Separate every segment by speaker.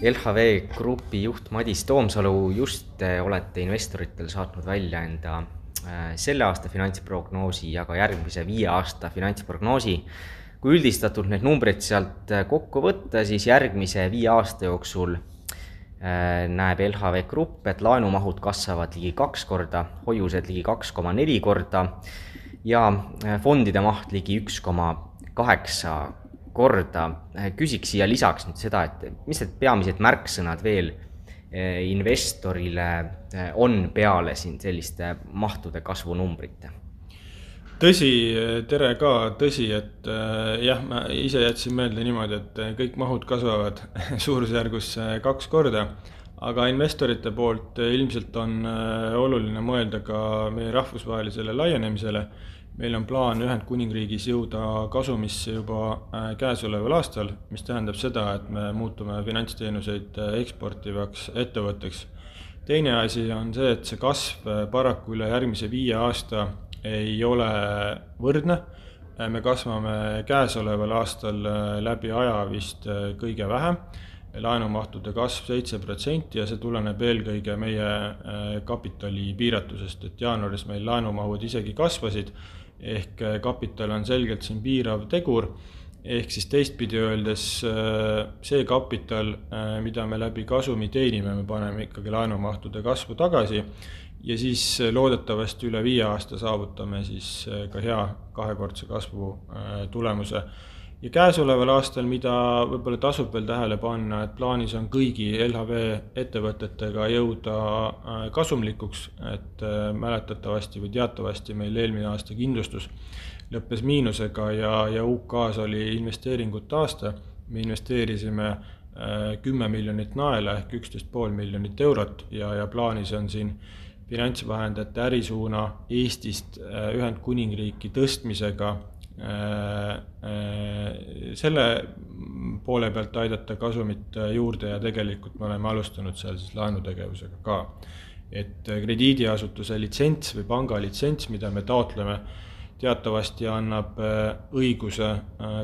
Speaker 1: LHV Grupi juht Madis Toomsalu, just olete investoritel saatnud välja enda äh, selle aasta finantsprognoosi ja ka järgmise viie aasta finantsprognoosi. kui üldistatult need numbrid sealt äh, kokku võtta, siis järgmise viie aasta jooksul näeb LHV Grupp, et laenumahud kasvavad ligi kaks korda, hoiused ligi kaks koma neli korda ja fondide maht ligi üks koma kaheksa korda. küsiks siia lisaks nüüd seda, et mis need peamised märksõnad veel eh, investorile eh, on peale siin selliste mahtude kasvunumbrite?
Speaker 2: tõsi, tere ka, tõsi, et jah, ma ise jätsin meelde niimoodi, et kõik mahud kasvavad suurusjärgus kaks korda, aga investorite poolt ilmselt on oluline mõelda ka meie rahvusvahelisele laienemisele meil on plaan Ühendkuningriigis jõuda kasumisse juba äh, käesoleval aastal, mis tähendab seda, et me muutume finantsteenuseid äh, eksportivaks ettevõtteks. teine asi on see, et see kasv äh, paraku üle järgmise viie aasta ei ole võrdne. me kasvame käesoleval aastal läbi aja vist kõige vähem laenumahtude kasv seitse protsenti ja see tuleneb eelkõige meie kapitali piiratusest, et jaanuaris meil laenumahud isegi kasvasid ehk äh, kapital on selgelt siin piirav tegur, ehk siis teistpidi öeldes äh, see kapital, äh, mida me läbi kasumi teenime, me paneme ikkagi laenumahtude kasvu tagasi. Ja siis loodetavasti üle viie aasta saavutame siis ka hea kahekordse kasvu tulemuse ja käesoleval aastal, mida võib-olla tasub veel tähele panna, et plaanis on kõigi LHV ettevõtetega jõuda äh, kasumlikuks, et äh, mäletatavasti või teatavasti meil eelmine aasta kindlustus lõppes miinusega ja, ja UK-s oli investeeringute aasta, me investeerisime äh, kümme miljonit naela ehk üksteist pool miljonit eurot ja, ja plaanis on siin finantsvahendajate ärisuuna Eestist Ühendkuningriiki tõstmisega selle poole pealt aidata kasumit juurde ja tegelikult me oleme alustanud seal siis laenutegevusega ka. et krediidiasutuse litsents või panga litsents, mida me taotleme, teatavasti annab äh, õiguse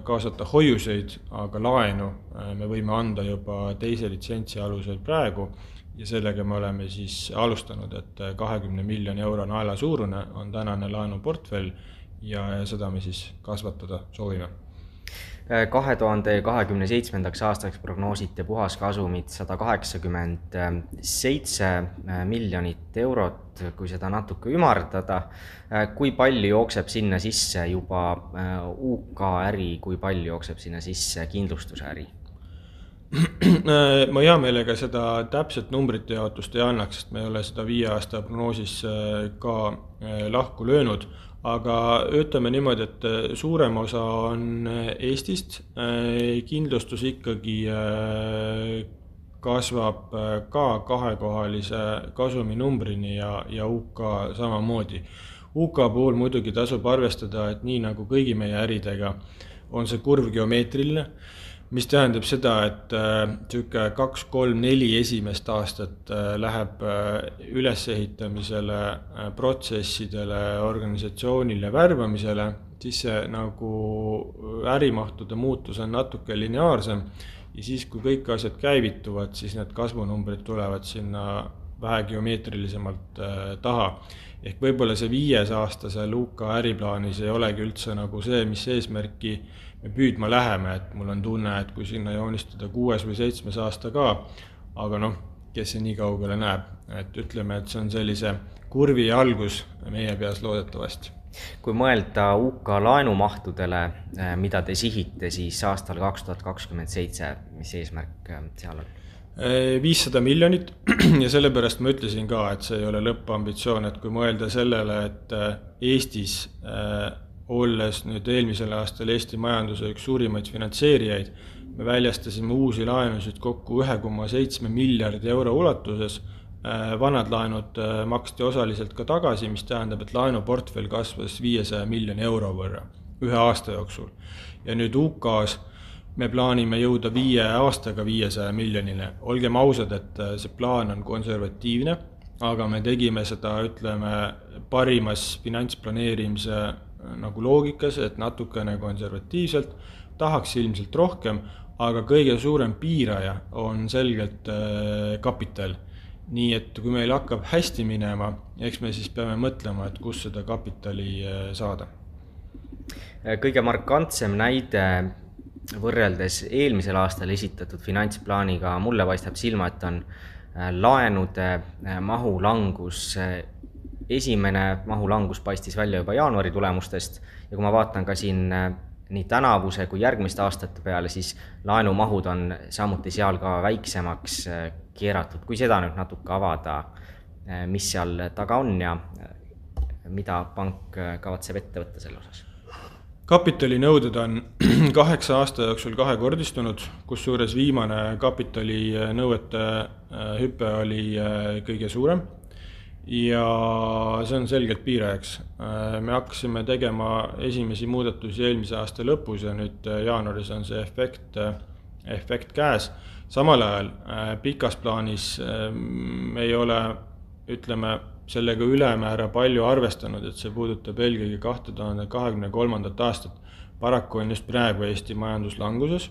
Speaker 2: kaasata hoiuseid, aga laenu me võime anda juba teise litsentsi alusel praegu ja sellega me oleme siis alustanud, et kahekümne miljoni euro naela suurune on tänane laenuportfell ja, ja seda me siis kasvatada soovime.
Speaker 1: kahe tuhande kahekümne seitsmendaks aastaks prognoosite puhaskasumit sada kaheksakümmend seitse miljonit eurot, kui seda natuke ümardada. kui palju jookseb sinna sisse juba UK äri, kui palju jookseb sinna sisse kindlustuse äri?
Speaker 2: ma hea meelega seda täpset numbrite jaotust ei annaks, sest me ei ole seda viie aasta prognoosis ka lahku löönud aga ütleme niimoodi, et äh, suurem osa on äh, Eestist, äh, kindlustus ikkagi kasvab ka kahekohalise kasuminumbrini ja, ja UK samamoodi. UK puhul muidugi tasub arvestada, et nii nagu kõigi meie äridega, on see kurv geomeetriline mis tähendab seda, et niisugune äh, kaks, kolm, neli esimest aastat äh, läheb äh, ülesehitamisele, protsessidele, organisatsioonile, värbamisele, siis see nagu ärimahtude muutus on natuke lineaarsem ja siis, kui kõik asjad käivituvad, siis need kasvunumbrid tulevad sinna vähe geomeetrilisemalt taha. ehk võib-olla see viies aasta seal UK äriplaanis ei olegi üldse nagu see, mis eesmärki äh, me püüdma läheme, et mul on tunne, et kui sinna joonistada kuues või seitsmes aasta ka, aga noh, kes see nii kaugele näeb, et ütleme, et see on sellise kurvi algus meie peas loodetavasti.
Speaker 1: kui mõelda UK laenumahtudele, eh, mida te sihite siis aastal kaks tuhat kakskümmend seitse, mis eesmärk eh, seal on?
Speaker 2: Eh, viissada miljonit ja sellepärast ma ütlesin ka, et see ei ole lõppambitsioon, et kui mõelda sellele, et Eestis olles nüüd eelmisel aastal Eesti majanduse üks suurimaid finantseerijaid, me väljastasime uusi laenusid kokku ühe koma seitsme miljardi euro ulatuses, äh, vanad laenud äh, maksti osaliselt ka tagasi, mis tähendab, et laenuportfell kasvas viiesaja miljoni euro võrra ühe aasta jooksul. ja nüüd UK-s me plaanime jõuda viie aastaga viiesaja miljonile, olgem ausad, et äh, see plaan on konservatiivne, aga me tegime seda, ütleme, parimas finantsplaneerimise nagu loogikas, et natukene konservatiivselt, tahaks ilmselt rohkem, aga kõige suurem piiraja on selgelt kapital nii et kui meil hakkab hästi minema, eks me siis peame mõtlema, et kust seda kapitali saada.
Speaker 1: kõige markantsem näide võrreldes eelmisel aastal esitatud finantsplaaniga mulle paistab silma, et on äh, laenude äh, mahu langus. Esimene mahulangus paistis välja juba jaanuari tulemustest ja kui ma vaatan ka siin äh, nii tänavuse kui järgmiste aastate peale, siis laenumahud on samuti seal ka väiksemaks keeratud. kui seda nüüd natuke avada, mis seal taga on ja mida pank kavatseb ette võtta selle osas?
Speaker 2: kapitalinõuded on kaheksa aasta jooksul kahekordistunud, kusjuures viimane kapitalinõuete äh, hüpe oli äh, kõige suurem ja see on selgelt piirajaks. Äh, me hakkasime tegema esimesi muudatusi eelmise aasta lõpus ja nüüd jaanuaris on see efekt, efekt käes. samal ajal pikas plaanis me ei ole, ütleme, sellega ülemäära palju arvestanud, et see puudutab eelkõige kahte tuhande kahekümne kolmandat aastat. paraku on just praegu Eesti majandus languses.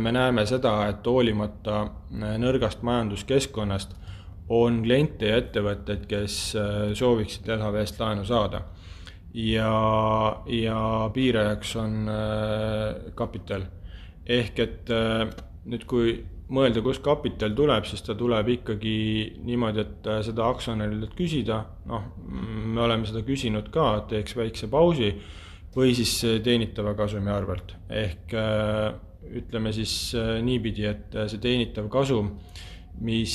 Speaker 2: me näeme seda, et hoolimata nõrgast majanduskeskkonnast on kliente ja ettevõtteid, kes äh, sooviksid LHV-st laenu saada. ja, ja piirajaks on äh, kapital. ehk et äh, nüüd, kui mõelda, kust kapital tuleb, siis ta tuleb ikkagi niimoodi, et äh, seda aktsionäridelt küsida, noh, me oleme seda küsinud ka, teeks väikse pausi, või siis teenitava kasumi arvelt. ehk äh, ütleme siis äh, niipidi, et see teenitav kasum, mis,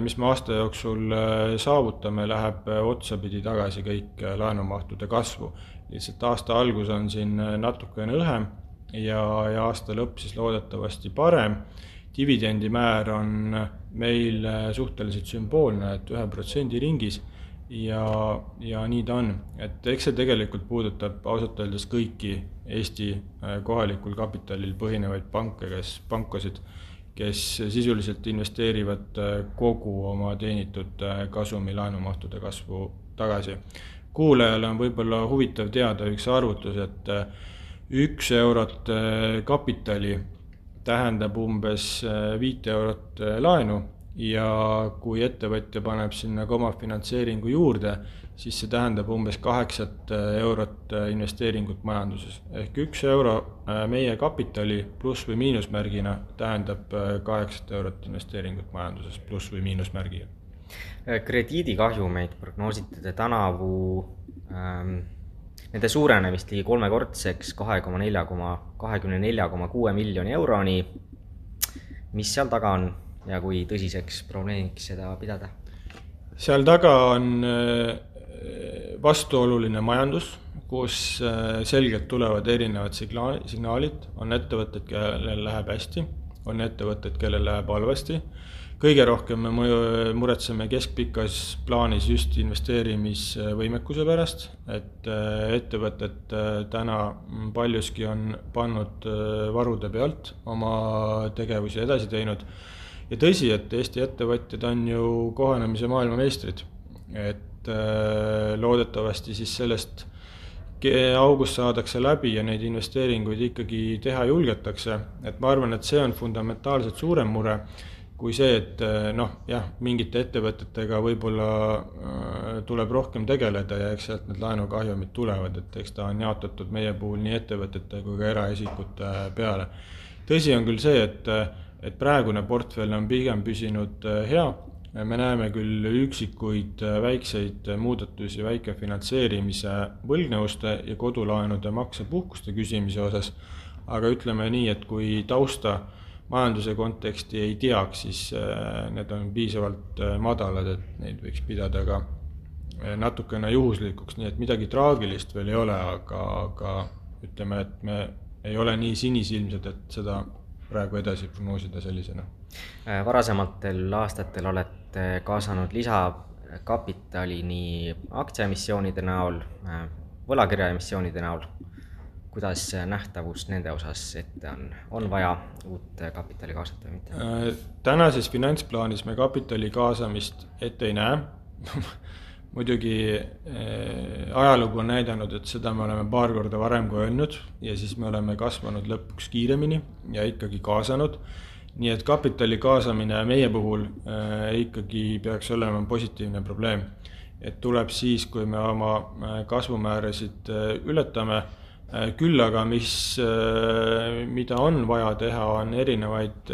Speaker 2: mis me aasta jooksul saavutame, läheb otsapidi tagasi kõik laenumahtude kasvu. lihtsalt aasta algus on siin natukene õhem ja, ja aasta lõpp siis loodetavasti parem dividendimäär on meil suhteliselt sümboolne, et ühe protsendi ringis ja, ja nii ta on. et eks see tegelikult puudutab ausalt öeldes kõiki Eesti äh, kohalikul kapitalil põhinevaid panke, kes, pankasid, kes sisuliselt investeerivad äh, kogu oma teenitud äh, kasumi laenumahtude kasvu tagasi. kuulajale on võib-olla huvitav teada üks arvutus, et üks eurot kapitali tähendab umbes äh, viite eurot äh, laenu ja kui ettevõtja paneb sinna ka oma finantseeringu juurde, siis see tähendab umbes kaheksat äh, eurot investeeringut majanduses. ehk üks euro meie kapitali pluss või miinusmärgina tähendab kaheksat eurot investeeringut majanduses pluss või miinusmärgiga.
Speaker 1: krediidikahjumeid prognoosite te tänavu ähm nende suurenemist ligi kolmekordseks, kahe koma nelja koma, kahekümne nelja koma kuue miljoni euroni. mis seal taga on ja kui tõsiseks probleemiks seda pidada?
Speaker 2: seal taga on äh, vastuoluline majandus, kus äh, selgelt tulevad erinevad signaal, signaalid, on ettevõtted, kellel läheb hästi, on ettevõtted, kellel läheb halvasti kõige rohkem me mõju, muretseme keskpikas plaanis just investeerimisvõimekuse pärast, et äh, ettevõtted täna paljuski on pannud varude pealt oma tegevusi edasi teinud. Ja tõsi, et Eesti ettevõtjad on ju kohanemise maailmameistrid, et loodetavasti siis sellest august saadakse läbi ja neid investeeringuid ikkagi teha julgetakse, et ma arvan, et see on fundamentaalselt suurem mure kui see, et eh, noh, jah, mingite ettevõtetega võib-olla äh, tuleb rohkem tegeleda ja eks sealt need laenukahjumid tulevad, et eks ta on jaotatud meie puhul nii ettevõtete kui ka eraisikute peale. tõsi on küll see, et, et praegune portfell on pigem püsinud äh, hea, me näeme küll üksikuid äh, väikseid muudatusi väikefinantseerimise võlgnevuste ja kodulaenude maksepuhkuste küsimise osas, aga ütleme nii, et kui tausta äh, majanduse konteksti ei teaks, siis äh, need on piisavalt äh, madalad, et neid võiks pidada ka äh, natukene juhuslikuks, nii et midagi traagilist veel ei ole, aga, aga ütleme, et me ei ole nii sinisilmsed, et seda praegu edasi prognoosida sellisena.
Speaker 1: varasematel aastatel olete kaasanud lisakapitali nii aktsiaemissioonide näol, võlakirjaemissioonide näol kuidas nähtavus nende osas ette on, on vaja uut kapitali kaasata või mitte?
Speaker 2: Äh, tänases finantsplaanis me kapitali kaasamist ette ei näe muidugi äh, ajalugu on näidanud, et seda me oleme paar korda varem ka öelnud ja siis me oleme kasvanud lõpuks kiiremini ja ikkagi kaasanud. nii et kapitali kaasamine meie puhul äh, ikkagi peaks olema positiivne probleem. et tuleb siis, kui me oma äh, kasvumäärasid ületame küll aga mis mida on vaja teha, on erinevaid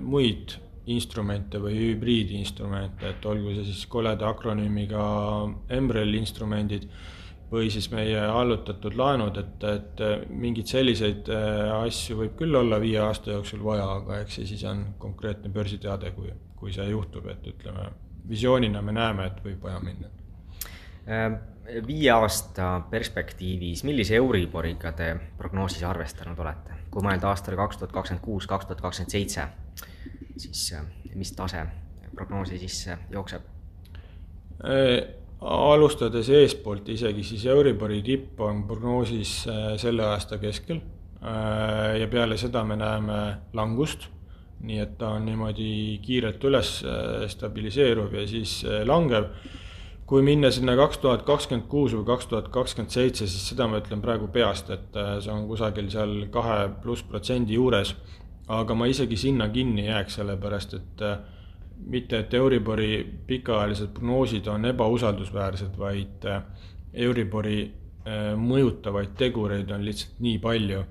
Speaker 2: muid instrumente või hübriidinstrumente, et olgu see siis koleda akronüümiga Embrel instrumendid või siis meie allutatud laenud, et, et mingeid selliseid äh, asju võib küll olla viie aasta jooksul vaja, aga eks see siis on konkreetne börsiteade, kui, kui see juhtub, et ütleme, visioonina me näeme, et võib vaja minna.
Speaker 1: Äh, viie aasta perspektiivis, millise Euriboriga te prognoosis arvestanud olete, kui mõelda aastale kaks tuhat kakskümmend kuus, kaks tuhat kakskümmend seitse? Siis äh, mis tase prognoosi sisse jookseb?
Speaker 2: Äh, alustades eespoolt isegi, siis Euribori tipp on prognoosis äh, selle aasta keskel ja peale seda me näeme langust, nii et ta on niimoodi kiirelt üles stabiliseeruv ja siis langev. kui minna sinna kaks tuhat kakskümmend kuus või kaks tuhat kakskümmend seitse, siis seda ma ütlen praegu peast, et see on kusagil seal kahe pluss protsendi juures aga ma isegi sinna kinni jääks, sellepärast et äh, mitte, et Euribori pikaajalised prognoosid on ebausaldusväärsed, vaid äh, Euribori äh, mõjutavaid tegureid on lihtsalt nii palju.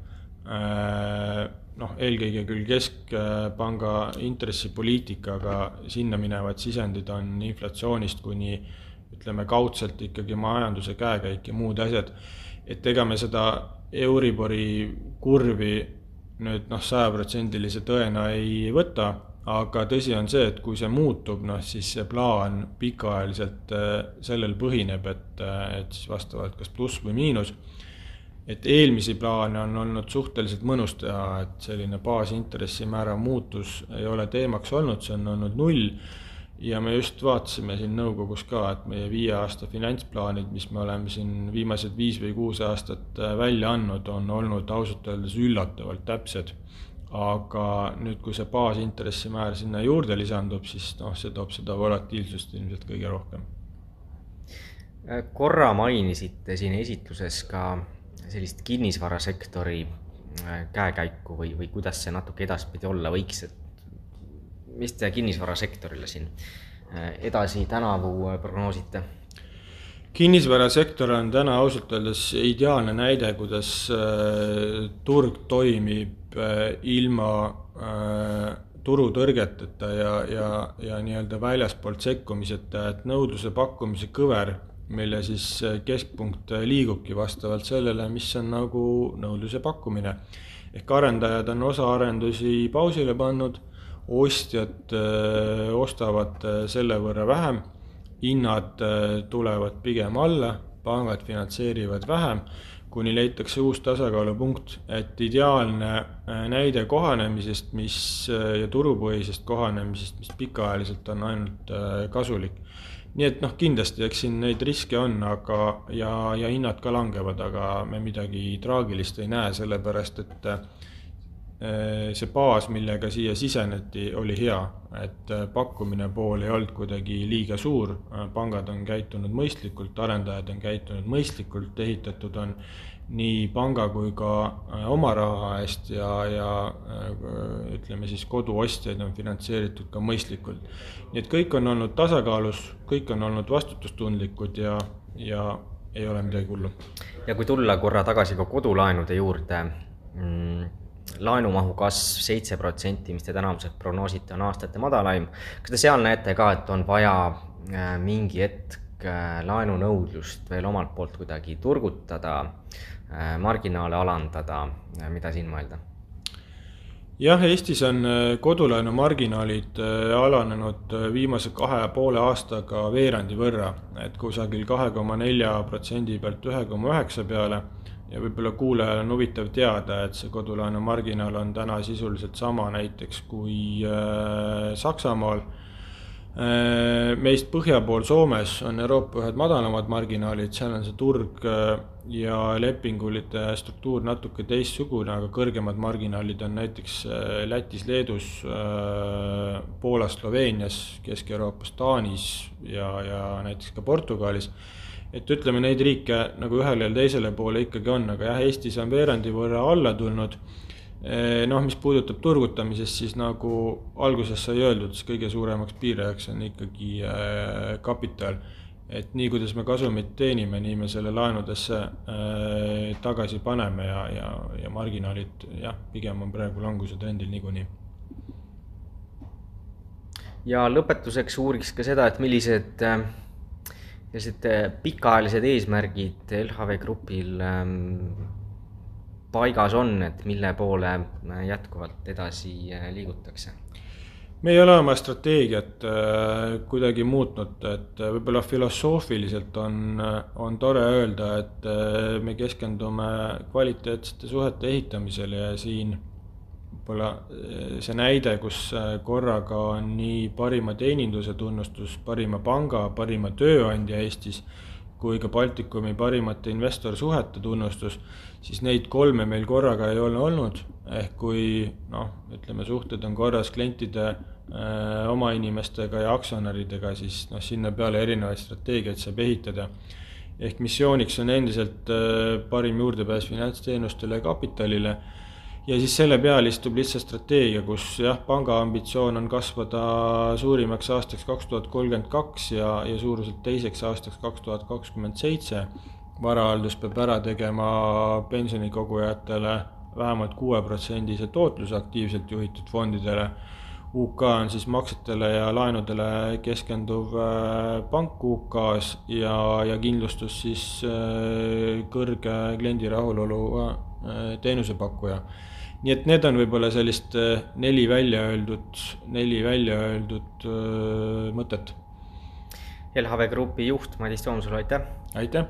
Speaker 2: noh, eelkõige küll keskpanga intressipoliitika, aga sinna minevad sisendid on inflatsioonist kuni ütleme kaudselt ikkagi majanduse käekäik ja muud asjad. et ega me seda Euribori kurvi nüüd noh, sajaprotsendilise tõena ei võta, aga tõsi on see, et kui see muutub, noh siis see plaan pikaajaliselt äh, sellel põhineb, et, äh, et siis vastavalt kas pluss või miinus. et eelmisi plaane on olnud suhteliselt mõnus teha, et selline baasintressimäära muutus ei ole teemaks olnud, see on olnud null ja me just vaatasime siin nõukogus ka, et meie viie aasta finantsplaanid, mis me oleme siin viimased viis või kuus aastat äh, välja andnud, on olnud ausalt öeldes üllatavalt täpsed. aga nüüd, kui see baasintressimäär sinna juurde lisandub, siis noh, see toob seda volatiilsust ilmselt kõige rohkem.
Speaker 1: Äh, korra mainisite siin esitluses ka sellist kinnisvarasektori äh, käekäiku või, või kuidas see natuke edaspidi olla võiks, et mis te kinnisvarasektorile siin äh, edasi tänavu äh, prognoosite?
Speaker 2: kinnisvarasektor on täna ausalt öeldes ideaalne näide, kuidas äh, turg toimib ilma turutõrgeteta ja, ja, ja nii-öelda väljaspoolt sekkumiseta, et nõudluse-pakkumise kõver, mille siis keskpunkt liigubki vastavalt sellele, mis on nagu nõudluse pakkumine. ehk arendajad on osa arendusi pausile pannud ostjad äh, ostavad äh, selle võrra vähem, hinnad äh, tulevad pigem alla, pangad finantseerivad vähem, kuni leitakse uus tasakaalupunkt, et ideaalne näide kohanemisest, mis ja turupõhisest kohanemisest, mis pikaajaliselt on ainult kasulik. nii et noh, kindlasti, eks siin neid riske on, aga ja, ja hinnad ka langevad, aga me midagi traagilist ei näe, sellepärast et Äh, see baas, millega siia siseneti, oli hea, et äh, pakkumine pool ei olnud kuidagi liiga suur, äh, pangad on käitunud mõistlikult, arendajad on käitunud mõistlikult, ehitatud on nii panga kui ka oma raha eest ja, ja ütleme siis koduostjaid on finantseeritud ka mõistlikult. nii et kõik on olnud tasakaalus, kõik on olnud vastutustundlikud ja, ja ei ole midagi hullu.
Speaker 1: ja kui tulla korra tagasi ka kodulaenude juurde mm,, laenumahu kasv seitse protsenti, mis te tänavuseks prognoosite, on aastate madalaim. kas te seal näete ka, et on vaja äh, mingi hetk äh, laenunõudlust veel omalt poolt kuidagi turgutada, äh, marginaale alandada, mida siin mõelda?
Speaker 2: jah, Eestis on kodulaenu marginaalid alanenud viimase kahe ja poole aastaga veerandi võrra, et kusagil kahe koma nelja protsendi pealt ühe koma üheksa peale ja võib-olla kuulajal on huvitav teada, et see kodulaenu marginaal on täna sisuliselt sama näiteks kui äh, Saksamaal. Äh, meist põhja pool Soomes on Euroopa ühed madalamad marginaalid, seal on see turg äh, ja lepingulite struktuur natuke teistsugune, aga kõrgemad marginaalid on näiteks äh, Lätis, Leedus, Poolas, Sloveenias, Kesk-Euroopas, Taanis ja, ja näiteks ka Portugalis. Et ütleme, neid riike nagu ühele ja teisele poole ikkagi on, aga jah, Eestis on veerandi võrra alla tulnud Eh, noh, mis puudutab turgutamisest, siis nagu alguses sai öeldud, siis kõige suuremaks piirajaks on ikkagi eh, kapital. et nii, kuidas me kasumit teenime, nii me selle laenudesse äh, tagasi paneme ja, ja, ja marginaalid jah, pigem on praegu languse trendil niikuinii.
Speaker 1: ja lõpetuseks uuriks ka seda, et millised sellised pikaajalised eesmärgid LHV Grupil ähm, paigas on, et mille poole jätkuvalt edasi äh, liigutakse?
Speaker 2: me ei ole oma strateegiat äh, kuidagi muutnud, et äh, võib-olla filosoofiliselt on, on tore öelda, et me keskendume kvaliteetsete suhete ehitamisele ja siin võib-olla see näide, kus korraga on nii parima teeninduse tunnustus, parima panga, parima tööandja Eestis kui ka Baltikumi parimate investorsuhete tunnustus, siis neid kolme meil korraga ei ole olnud, ehk kui noh, ütleme, suhted on korras klientide äh, oma inimestega ja aktsionäridega, siis noh, sinna peale erinevaid strateegiaid saab ehitada. ehk missiooniks on endiselt parim juurdepääs finantsteenustele ja kapitalile ja siis selle peale istub lihtsalt strateegia, kus jah, panga ambitsioon on kasvada suurimaks aastaks kaks tuhat kolmkümmend kaks ja, ja suuruselt teiseks aastaks kaks tuhat kakskümmend seitse. varahaldus peab ära tegema pensionikogujatele vähemalt kuueprotsendise tootluse aktiivselt juhitud fondidele. UK on siis maksetele ja laenudele keskenduv äh, pank UK-s ja, ja kindlustus siis äh, kõrge kliendi rahulolu äh, teenusepakkuja nii et need on võib-olla sellist äh, neli välja öeldud, neli välja öeldud äh, mõtet.
Speaker 1: LHV Grupi juht Madis Toomsalu, aitäh!
Speaker 2: aitäh!